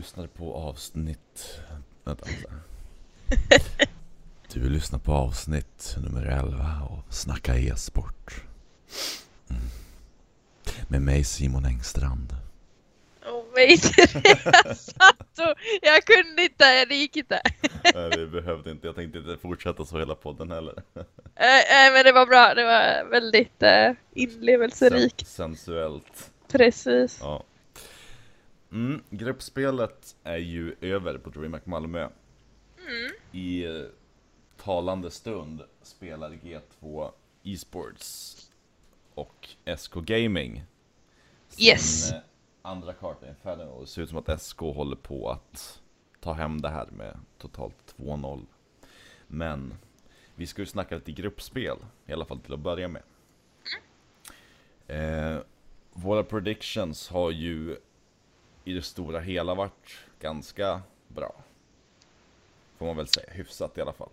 lyssnar på avsnitt... Vänta, vänta. Du lyssnar på avsnitt nummer 11 av Snacka e-sport. Mm. Med mig Simon Engstrand. Och mig Therese. Jag kunde inte, det gick inte. Nej, vi behövde inte. Jag tänkte inte fortsätta så hela podden heller. Nej, men det var bra. Det var väldigt eh, inlevelserikt. Sen, sensuellt. Precis. Ja. Mm, gruppspelet är ju över på DreamHack Malmö. Mm. I eh, talande stund spelar G2 Esports och SK Gaming. Sin, Yes. eh, andra kartan i Inferno och det ser ut som att SK håller på att ta hem det här med totalt 2-0. Men vi ska ju snacka lite gruppspel, i alla fall till att börja med. Eh, våra predictions har ju i det stora hela varit ganska bra. Får man väl säga, hyfsat i alla fall.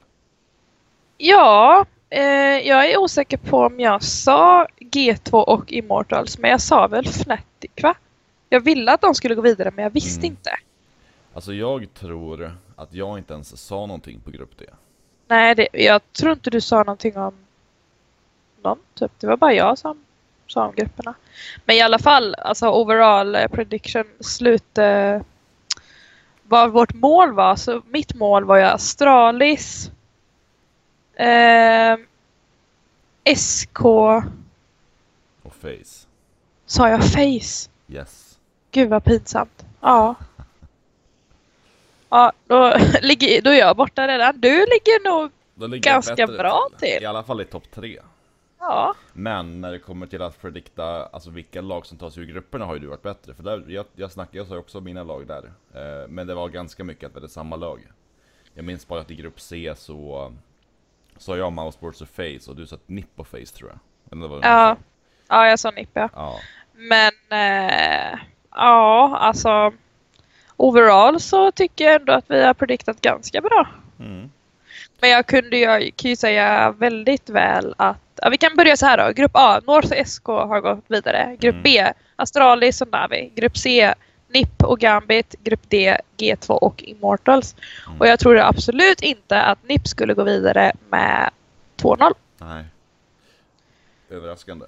Ja, eh, jag är osäker på om jag sa G2 och Immortals, men jag sa väl Fnatic va? Jag ville att de skulle gå vidare, men jag visste Mm. inte. Alltså jag tror att jag inte ens sa någonting på grupp D. Nej, det, jag tror inte du sa någonting om någon, typ. Det var bara jag som sa om grupperna. Men i alla fall, alltså overall eh, prediction, slut... Eh, vad vårt mål var, så mitt mål var ju Astralis, eh, SK, Och Face. sa jag Face? Yes. Gud vad pinsamt. Ja. Ja, då, ligger, då är jag borta redan. Du ligger nog... Ligger Ganska bra till. I alla fall i topp tre. Ja. Men när det kommer till att predikta alltså vilka lag som tar sig ur grupperna har ju du varit bättre. För där, jag, jag snackade, jag sa också mina lag där. Eh, men det var ganska mycket att det var samma lag. Jag minns bara att i grupp C så sa jag Mousesports och Face och du sa Nipp och Face tror jag. Ja. Ja, jag sa Nipp ja. ja. Men eh, ja, alltså overall så tycker jag ändå att vi har prediktat ganska bra. Mm. Men jag kunde jag kan ju säga väldigt väl att, ja, vi kan börja så här då. Grupp A, North SK har gått vidare. Grupp Mm. B, Astralis och Navi. Grupp C, NIP och Gambit. Grupp D, G2 och Immortals. Mm. Och jag tror absolut inte att NIP skulle gå vidare med 2-0. Nej. Överraskande.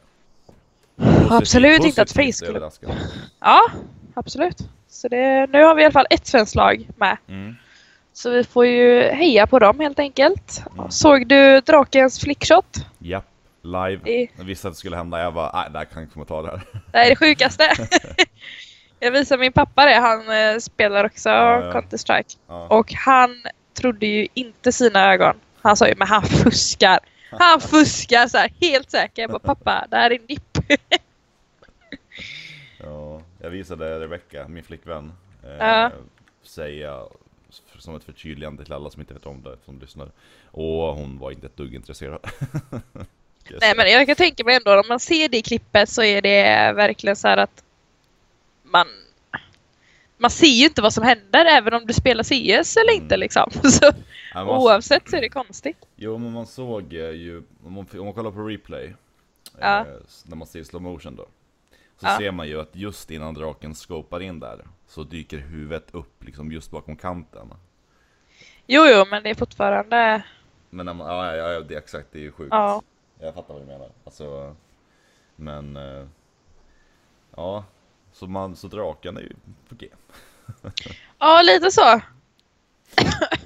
Absolut inte att Positivt Face skulle... Ja, absolut. Så det, nu har vi i alla fall ett svenskt lag med. Mm. Så vi får ju heja på dem helt enkelt. Mm. Såg du Drakens flickshot? Japp, live. Det, Jag visste att det skulle hända, jag bara, nej, det här kan inte komma ta det här. det är det sjukaste. jag visade min pappa det, han eh, spelar också Ja, ja. Counter-Strike. Ja. Och han trodde ju inte sina ögon. Han sa ju, men han fuskar. Han fuskar så här, helt säker. Jag bara, pappa, det här är NIP. Ja, jag visade Rebecca, min flickvän, eh, Ja. säga som ett förtydligande till alla som inte vet om det, som lyssnar. Och hon var inte ett dugg intresserad. Nej men jag kan tänka mig ändå, om man ser det i klippet så är det verkligen så här att man man ser ju inte vad som händer även om du spelar CS eller inte Mm. liksom. Så Ja, man, oavsett så är det konstigt. Jo, men man såg eh, ju, om man, om man kollar på replay, Ja. eh, när man ser slow motion då, så Ja. ser man ju att just innan draken scopar in där, så dyker huvudet upp liksom just bakom kanten. Jo jo men det är fortfarande, Men när man, ja, ja, ja, det är exakt, det är ju sjukt. ja. Jag fattar vad du menar. Alltså, men... eh, Ja, så, man, så draken är ju på G. Ja lite så.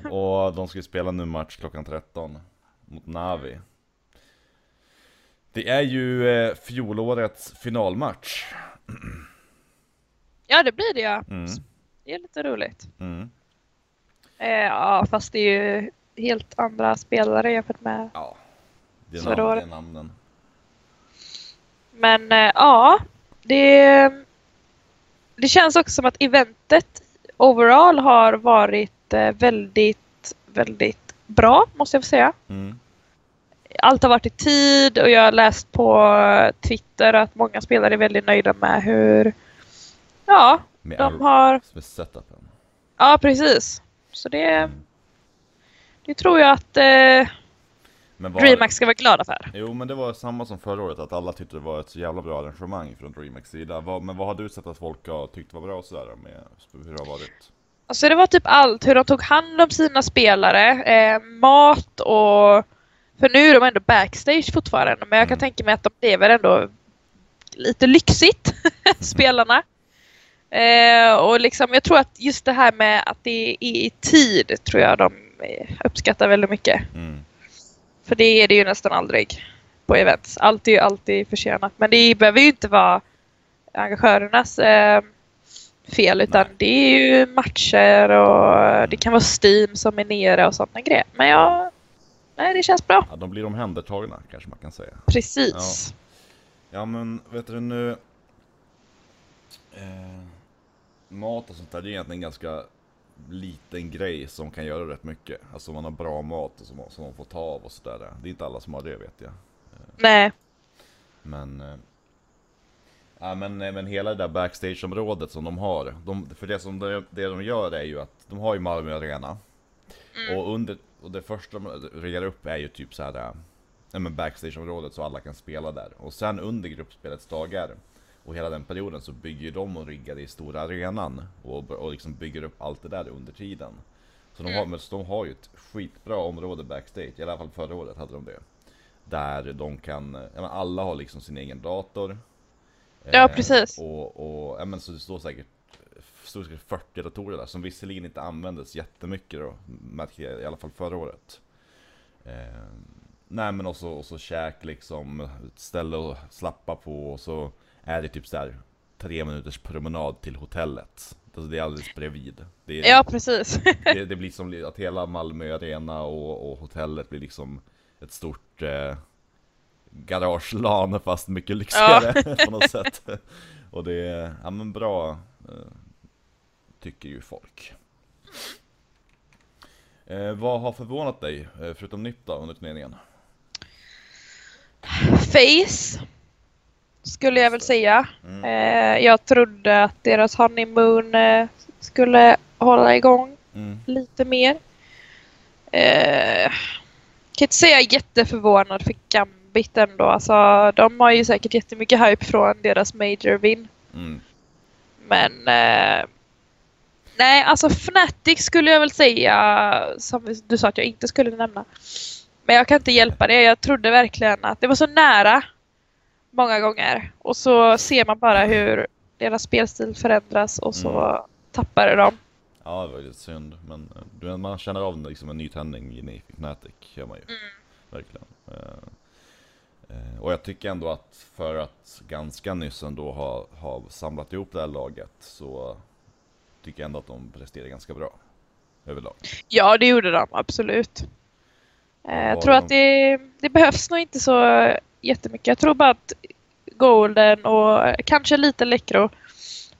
Och de ska ju spela nu match klockan 13 mot Navi. Det är ju eh, fjolårets finalmatch. Ja det blir det ja. Mm. Det är lite roligt. Mm. Eh, ja fast det är ju helt andra spelare jämfört med Ja, det är, det- är namnen. Men eh, ja, det, det känns också som att eventet overall har varit eh, väldigt, väldigt bra måste jag säga. Mm. Allt har varit i tid och jag har läst på Twitter att många spelare är väldigt nöjda med hur Ja, Med, de ar- har med setupen. Ja, precis. Så det, Mm. det tror jag att eh, var, DreamHack ska vara glada för. Jo men det var samma som förra året, att alla tyckte det var ett så jävla bra arrangemang från DreamHacks sida. Men vad har du sett att folk har tyckt var bra och sådär med hur det har varit? Alltså det var typ allt. Hur de tog hand om sina spelare, eh, mat och... För nu är de ändå backstage fortfarande men jag kan Mm. tänka mig att de lever ändå lite lyxigt, spelarna. Eh, och liksom, jag tror att just det här med att det är i tid tror jag de eh, uppskattar väldigt mycket. Mm. För det är det ju nästan aldrig på events. Allt är ju alltid försenat. Men det behöver ju inte vara arrangörernas eh, fel utan Nej. det är ju matcher och det kan vara Steam som är nere och sådana grejer. Men ja, nej det känns bra. Ja, de blir omhändertagna kanske man kan säga. Precis. Ja men vet du nu... Eh, mat och sånt där det är egentligen en ganska liten grej som kan göra rätt mycket. Alltså man har bra mat och som, som man får ta av och sådär. Det är inte alla som har det vet jag. Nej. Men... Eh, ja men, eh, men hela det där backstageområdet som de har. De, för det som de, det de gör är ju att de har ju Malmö Arena. Och, under, och det första de riggar upp är ju typ så här. Ja men backstageområdet så alla kan spela där. Och sen under gruppspelets dagar och hela den perioden så bygger de och riggar i stora arenan och, och liksom bygger upp allt det där under tiden. Så de har, så de har ju ett skitbra område backstage, i alla fall förra året hade de det. Där de kan, ja men alla har liksom sin egen dator. Ja, Eh, precis. Och, och ja men så det står säkert stod säkert 40 datorer där som visserligen inte användes jättemycket då, märkte jag i alla fall förra året. Eh, nej men också, och så käk liksom, ställe att slappa på och så är det typ så här tre minuters promenad till hotellet. Alltså det är alldeles bredvid. Är, Ja, precis. det, det blir som att hela Malmö Arena och, och hotellet blir liksom ett stort eh, garagelan fast mycket lyxigare på något sätt. Och det är, ja men bra, eh, tycker ju folk. Eh, vad har förvånat dig, eh, förutom nytt då, under turneringen? Face. Skulle jag väl säga. Mm. Eh, jag trodde att deras honeymoon eh, skulle hålla igång Mm. lite mer. Eh, kan inte säga jätteförvånad för Gambit ändå. Alltså, de har ju säkert jättemycket hype från deras major win. Mm. Men eh, nej, alltså Fnatic skulle jag väl säga som du sa att jag inte skulle nämna. Men jag kan inte hjälpa det. Jag trodde verkligen att det var så nära många gånger. Och så ser man bara hur deras spelstil förändras och så Mm. tappar de. Ja, det var lite synd, men eh, du, man känner av liksom en nytändning i Fnatic, gör man ju. Mm. Verkligen. Eh, eh, och jag tycker ändå att för att ganska nyss ändå ha, ha samlat ihop det här laget så tycker jag ändå att de presterar ganska bra. Överlag. Ja, det gjorde de absolut. Jag tror de- att det, det behövs nog inte så jättemycket. Jag tror bara att Golden och kanske lite Läckro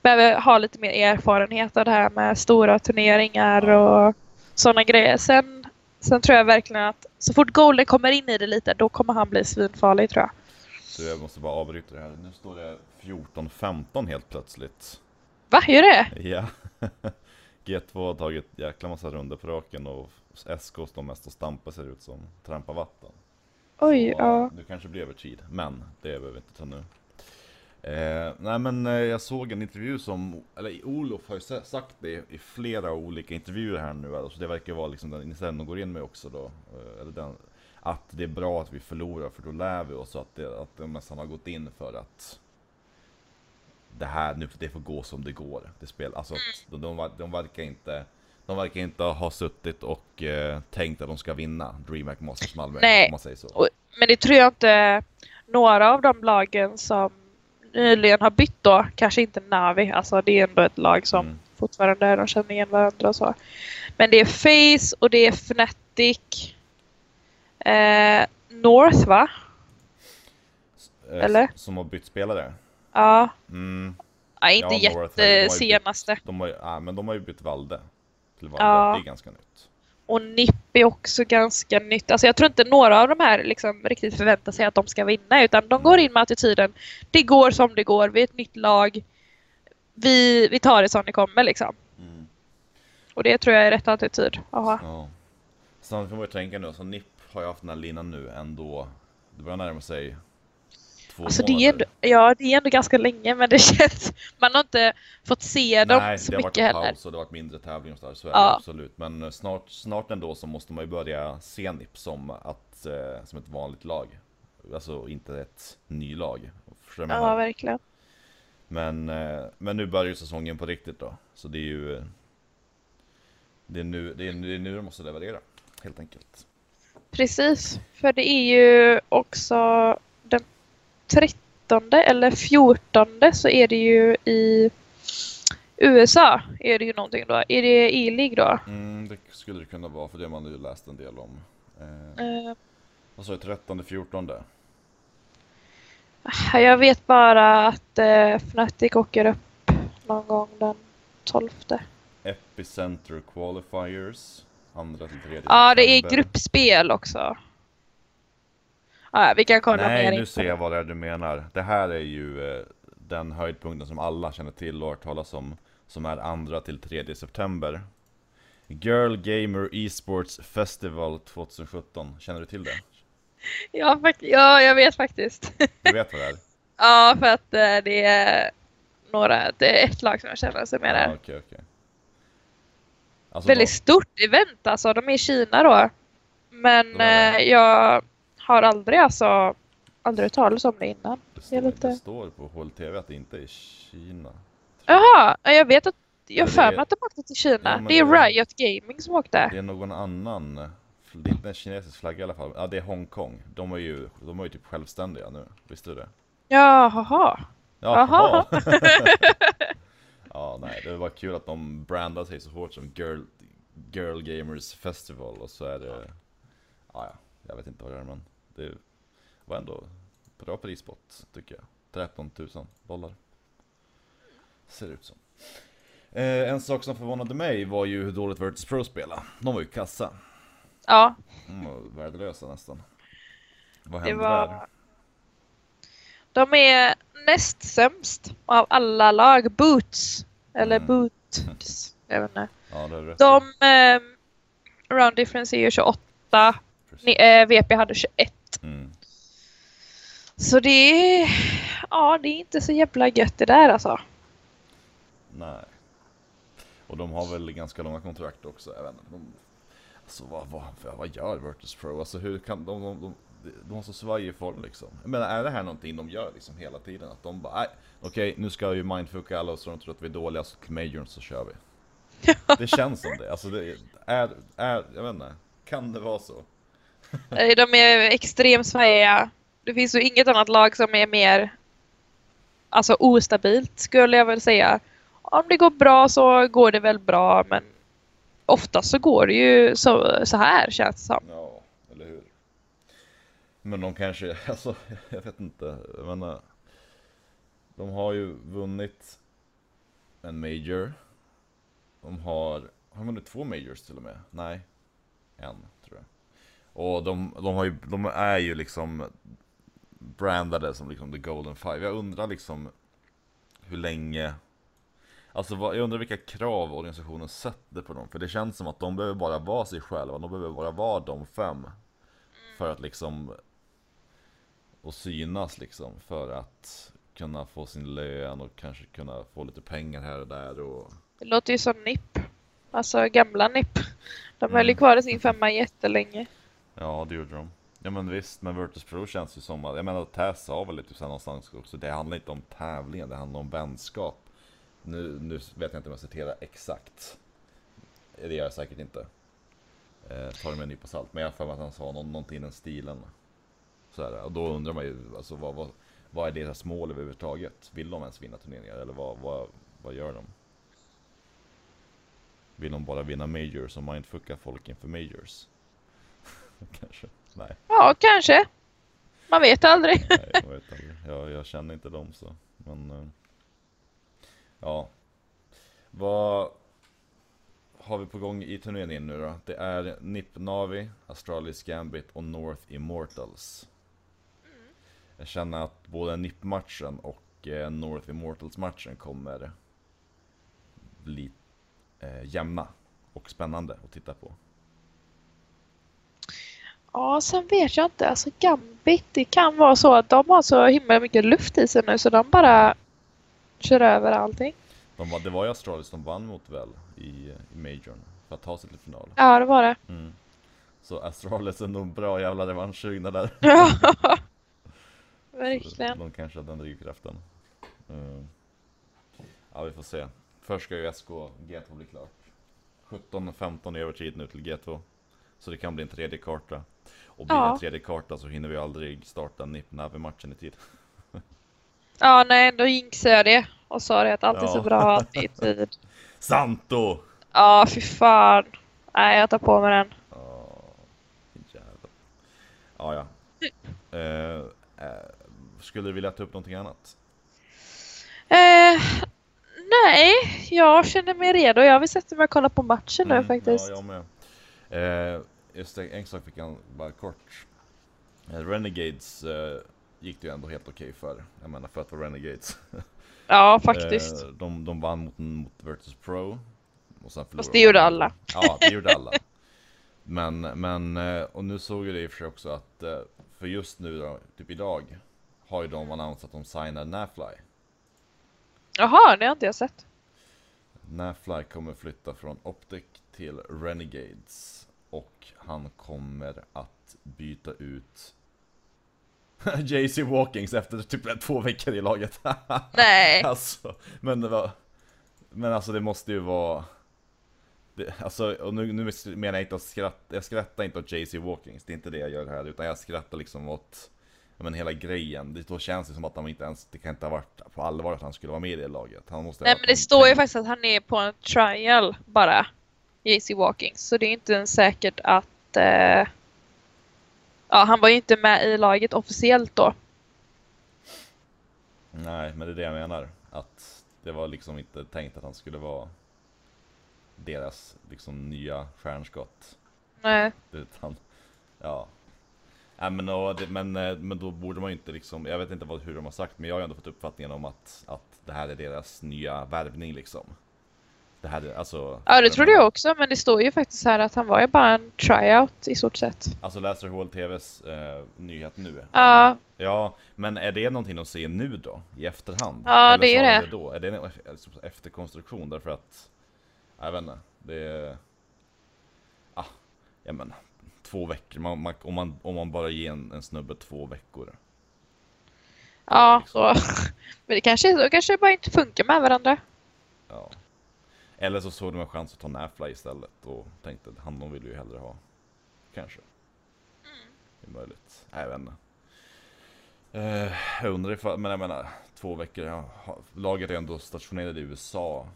behöver ha lite mer erfarenhet av det här med stora turneringar och sådana grejer. Sen, sen tror jag verkligen att så fort Golden kommer in i det lite, då kommer han bli svinfarlig tror jag. Så jag måste bara avbryta det här. Nu står det 14-15 helt plötsligt. Va, gör det? Ja. G2 har tagit jäkla massa runder på raken och SK står mest och stampar ser ut som trampa vatten. Oj, Så, ja. Nu kanske det blir över tid, men det behöver vi inte ta nu. Eh, nej men eh, jag såg en intervju som, eller Olof har ju sa- sagt det i flera olika intervjuer här nu, alltså det verkar vara liksom den inställningen de går in med också då. Eh, eller den, att det är bra att vi förlorar för då lär vi oss att, det, att de nästan har gått in för att det här nu, det får gå som det går. Det spel, alltså att de, de, de verkar inte de verkar inte ha suttit och eh, tänkt att de ska vinna DreamHack Masters Malmö, Nej. om man säger så. Och- Men det tror jag inte några av de lagen som nyligen har bytt då, kanske inte Navi, alltså det är ändå ett lag som Mm. fortfarande de känner igen varandra och så. Men det är Face och det är Fnatic. Eh, North va? Eh, Eller? Som har bytt spelare? Ja, Mm, ja inte Ja, jättesenaste. de har ju, ja, men de har ju bytt Valde. Till Valde, Ja. det är ganska nytt. Och NIP är också ganska nytt. Alltså jag tror inte några av de här liksom riktigt förväntar sig att de ska vinna utan de går in med attityden det går som det går, vi är ett nytt lag. Vi, vi tar det som det kommer liksom. Mm. Och det tror jag är rätt attityd. Aha. Ja. Sen får man ju tänka nu, så NIP har ju haft den här linan nu ändå. Det börjar närma sig två Alltså det är, månader. Ja, det är ändå ganska länge men det känns... Man har inte fått se dem Nej, så det har varit mycket en heller. paus och det har varit mindre tävling och sådär, så är Ja. det absolut. Men eh, snart, snart ändå så måste man ju börja se NIP som, att, eh, som ett vanligt lag. Alltså inte ett vad jag Ja, menar? verkligen. Men, eh, men nu börjar ju säsongen på riktigt då. Så det är ju... Det är nu, det är, det är nu de måste leverera, helt enkelt. Precis, för det är ju också den 13 eller 14 så är det ju i USA är det ju någonting då. Är det E-League då? Mm, det skulle det kunna vara, för det har man ju läst en del om. Eh, Eh, vad sa jag, 13, 14? jag vet bara att eh, Fnatic åker upp någon gång den 12. Epicenter Qualifiers. Andra till tredje Ja, det är gruppspel också. Ja, vi kan kolla mer Nej, in nu ser jag vad det är du menar. Det här är ju eh, den höjdpunkten som alla känner till och har talas om. Som är andra till 3 september. Girl Gamer Esports Festival 2017. Känner du till det? Ja, ja, jag vet faktiskt. Du vet vad det är? ja, för att eh, det är några, det är ett lag som jag känner som är där. Ja, okej, okej. Alltså, Väldigt stort event alltså. De är i Kina då. Men eh, jag har aldrig alltså aldrig hört talas om det innan. det, står, det står på HLTV att det inte är i Kina. Jaha, ja, jag vet att jag för mig att de åkte till Kina. Ja, men det är det är- Riot Gaming som åkte. Det är någon annan. Det är inte en kinesisk flagga i alla fall. Ja, det är Hongkong. De är ju, de är ju typ självständiga nu. Visste du det? Jaha. Jaha. ja, nej, det var kul att de brandade sig så hårt som Girl, Girl Gamers Festival och så är det... Ja, ja, jag vet inte vad det är men det var ändå bra prispott tycker jag. 13 000 dollar. Ser ut som. Eh, en sak som förvånade mig var ju hur dåligt Virtus Pro spelade. De var ju kassa. Ja, De var värdelösa nästan. Vad hände var... där? De är näst sämst av alla lag. Boots. Eller Mm. Boots. Jag vet inte. Ja, det är rätt. De... Eh, round difference är ju 28. Precis. Ni, eh, VP hade 21. Mm. Så det är... Ja, det är inte så jävla gött det där alltså. Nej. Och de har väl ganska långa kontrakt också, inte. De, alltså vad, vad, vad, gör Virtus Pro? Alltså hur kan de, de, de, de har så svajig form liksom. Menar, är det här någonting de gör liksom hela tiden? Att de bara, nej, okej, nu ska vi mindfucka alla och så de tror att vi är dåliga, så Majorn så kör vi. Det känns som det. Alltså det är, är, jag vet inte. Kan det vara så? De är extremt svajiga. Det finns ju inget annat lag som är mer alltså ostabilt skulle jag väl säga. Om det går bra så går det väl bra men oftast så går det ju så, så här känns det som. Ja, eller hur? Men de kanske, alltså jag vet inte. Jag menar, de har ju vunnit en major. De har, har de vunnit två majors till och med? Nej, en tror jag. Och de, de, ju, de är ju liksom brandade som liksom the golden five. Jag undrar liksom hur länge Alltså jag undrar vilka krav organisationen sätter på dem, för det känns som att de behöver bara vara sig själva, de behöver bara vara de fem För att liksom Och synas liksom, för att kunna få sin lön och kanske kunna få lite pengar här och där och Det låter ju som NIP. Alltså gamla NIP. De höll ju Mm. kvar i sin femma jättelänge. Ja det gjorde de Ja men visst, men Virtus Pro känns ju som att, jag menar Tess sa väl lite så någonstans också, det handlar inte om tävlingen, det handlar om vänskap Nu, nu vet jag inte om jag citerar exakt Det gör jag säkert inte eh, tar det med en nypa salt, men jag har för mig att han sa någon, någonting i den stilen så här, Och då undrar man ju, alltså vad, vad, vad är deras mål överhuvudtaget? Vill de ens vinna turneringar, eller vad, vad, vad gör de? Vill de bara vinna majors och mindfucka folk inför majors? Kanske, nej Ja, kanske. Man vet aldrig. Nej, jag vet aldrig. Jag, jag känner inte dem så. Men... eh, Ja. Vad har vi på gång i turneringen nu då? Det är NIP Navi, Astralis Gambit och North Immortals. Jag känner att både NIP-matchen och eh, North Immortals-matchen kommer bli eh, jämna och spännande att titta på. Ja, sen vet jag inte. Alltså Gambit, det kan vara så att de har så himla mycket luft i sig nu så de bara kör över allting. De det var ju Astralis de vann mot väl i, i Majorn för att ta sig till final. Ja, det var det. Mm. Så Astralis är nog en bra jävla revanschsugna där. Ja, verkligen. De kanske har den drivkraften. Mm. Ja, vi får se. Först ska ju SK G2 bli klart. 17-15 i övertid nu till G2. Så det kan bli en tredje karta. Och blir Ja. en tredje karta så hinner vi aldrig starta Nip Navi-matchen i tid. Ja, nej, då jinxade jag det och sa det att allt är så Ja. bra att det är tid. Santo! Ja, fy fan. Nej, jag tar på mig den. Ja, jävlar. Ja, ja. Eh, eh, skulle du vilja ta upp någonting annat? Eh, nej, jag känner mig redo. Jag vill sätta mig och kolla på matchen nu Mm, faktiskt. Ja, jag med. Just det, en sak fick jag bara kort. Eh, Renegades eh, gick det ju ändå helt okej för. Jag menar för att vara Renegades. Ja, faktiskt. Eh, de, de vann mot, mot Virtus Pro. Och sen förlorade Fast det gjorde de. alla. Ja, det gjorde alla. Men, men, eh, och nu såg jag det i och för sig också att, eh, för just nu då, typ idag, har ju de annonsat att de signar Nafly. Jaha, det har inte jag sett. Nafly kommer flytta från Optic till Renegades. Och han kommer att byta ut JC Walkings efter typ två veckor i laget. Nej. Alltså, men det var... Men alltså det måste ju vara... Det, alltså, och nu, nu menar jag inte att skratta, jag skrattar inte åt JC Walkings, det är inte det jag gör här, utan jag skrattar liksom åt men hela grejen. Det, då känns det som att han inte ens, det kan inte ha varit på allvar att han skulle vara med i det laget. Han måste Nej, men det står ju faktiskt att han är på en trial bara. JC Walking. Så det är inte ens säkert att... Eh... Ja, han var ju inte med i laget officiellt då. Nej, men det är det jag menar. Att det var liksom inte tänkt att han skulle vara deras liksom nya stjärnskott. Nej. Utan, ja. Nej, men, och, det, men, eh, men då borde man ju inte liksom, jag vet inte vad, hur de har sagt, men jag har ändå fått uppfattningen om att, att det här är deras nya värvning liksom. Det är alltså... Ja, det trodde jag också. Men det står ju faktiskt här att han var ju bara en tryout i stort sett. Alltså läser HLTVs eh, nyhet nu. Ja, Ja, men är det någonting de ser nu då? I efterhand? Ja, Eller det är det. då? Är det en alltså, efterkonstruktion? Därför att... Jag vet inte. Det är... Ah, ja men. Två veckor. Man, man, om, man, om man bara ger en, en snubbe två veckor. ja. Liksom. Så. Men det kanske, så. kanske det bara inte funkar med varandra. Ja. Eller så såg de en chans att ta Nafla istället och tänkte att han de vill ju hellre ha. Kanske. Det är möjligt. Nej, jag vet inte. Eh, jag undrar ifall, men jag menar, två veckor, ja, laget är ändå stationerade i USA.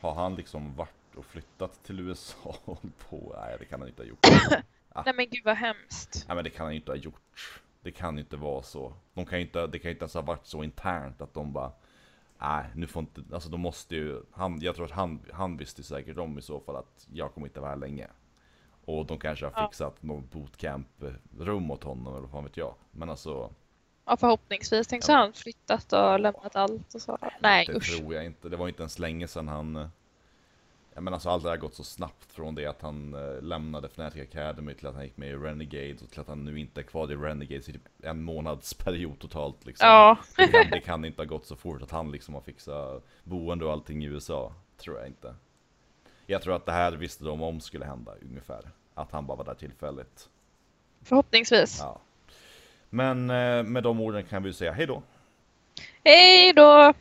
Har han liksom varit och flyttat till USA och på? Nej, det kan han inte ha gjort. Nej men gud vad hemskt. Nej, men det kan han inte ha gjort. Det kan ju inte vara så. De kan inte, det kan ju inte ens ha varit så internt att de bara Nej, nu får inte, alltså de måste ju, han, jag tror att han, han visste säkert om i så fall att jag kommer inte vara här länge. Och de kanske har Ja. fixat någon bootcamp-rum åt honom eller vad fan vet jag. Men alltså, Ja, förhoppningsvis. Tänk så Ja. har han flyttat och lämnat allt och så. Nej det usch. tror jag inte. Det var inte ens länge sedan han... men alltså allt det här har gått så snabbt från det att han eh, lämnade Fnatic Academy till att han gick med i Renegades och till att han nu inte är kvar i Renegades i typ en månadsperiod totalt liksom. Ja. Det kan, det kan inte ha gått så fort att han liksom har fixat boende och allting i USA. Tror jag inte. Jag tror att det här visste de om skulle hända ungefär. Att han bara var där tillfälligt. Förhoppningsvis. Ja. Men eh, med de orden kan vi säga hej då. Hej då!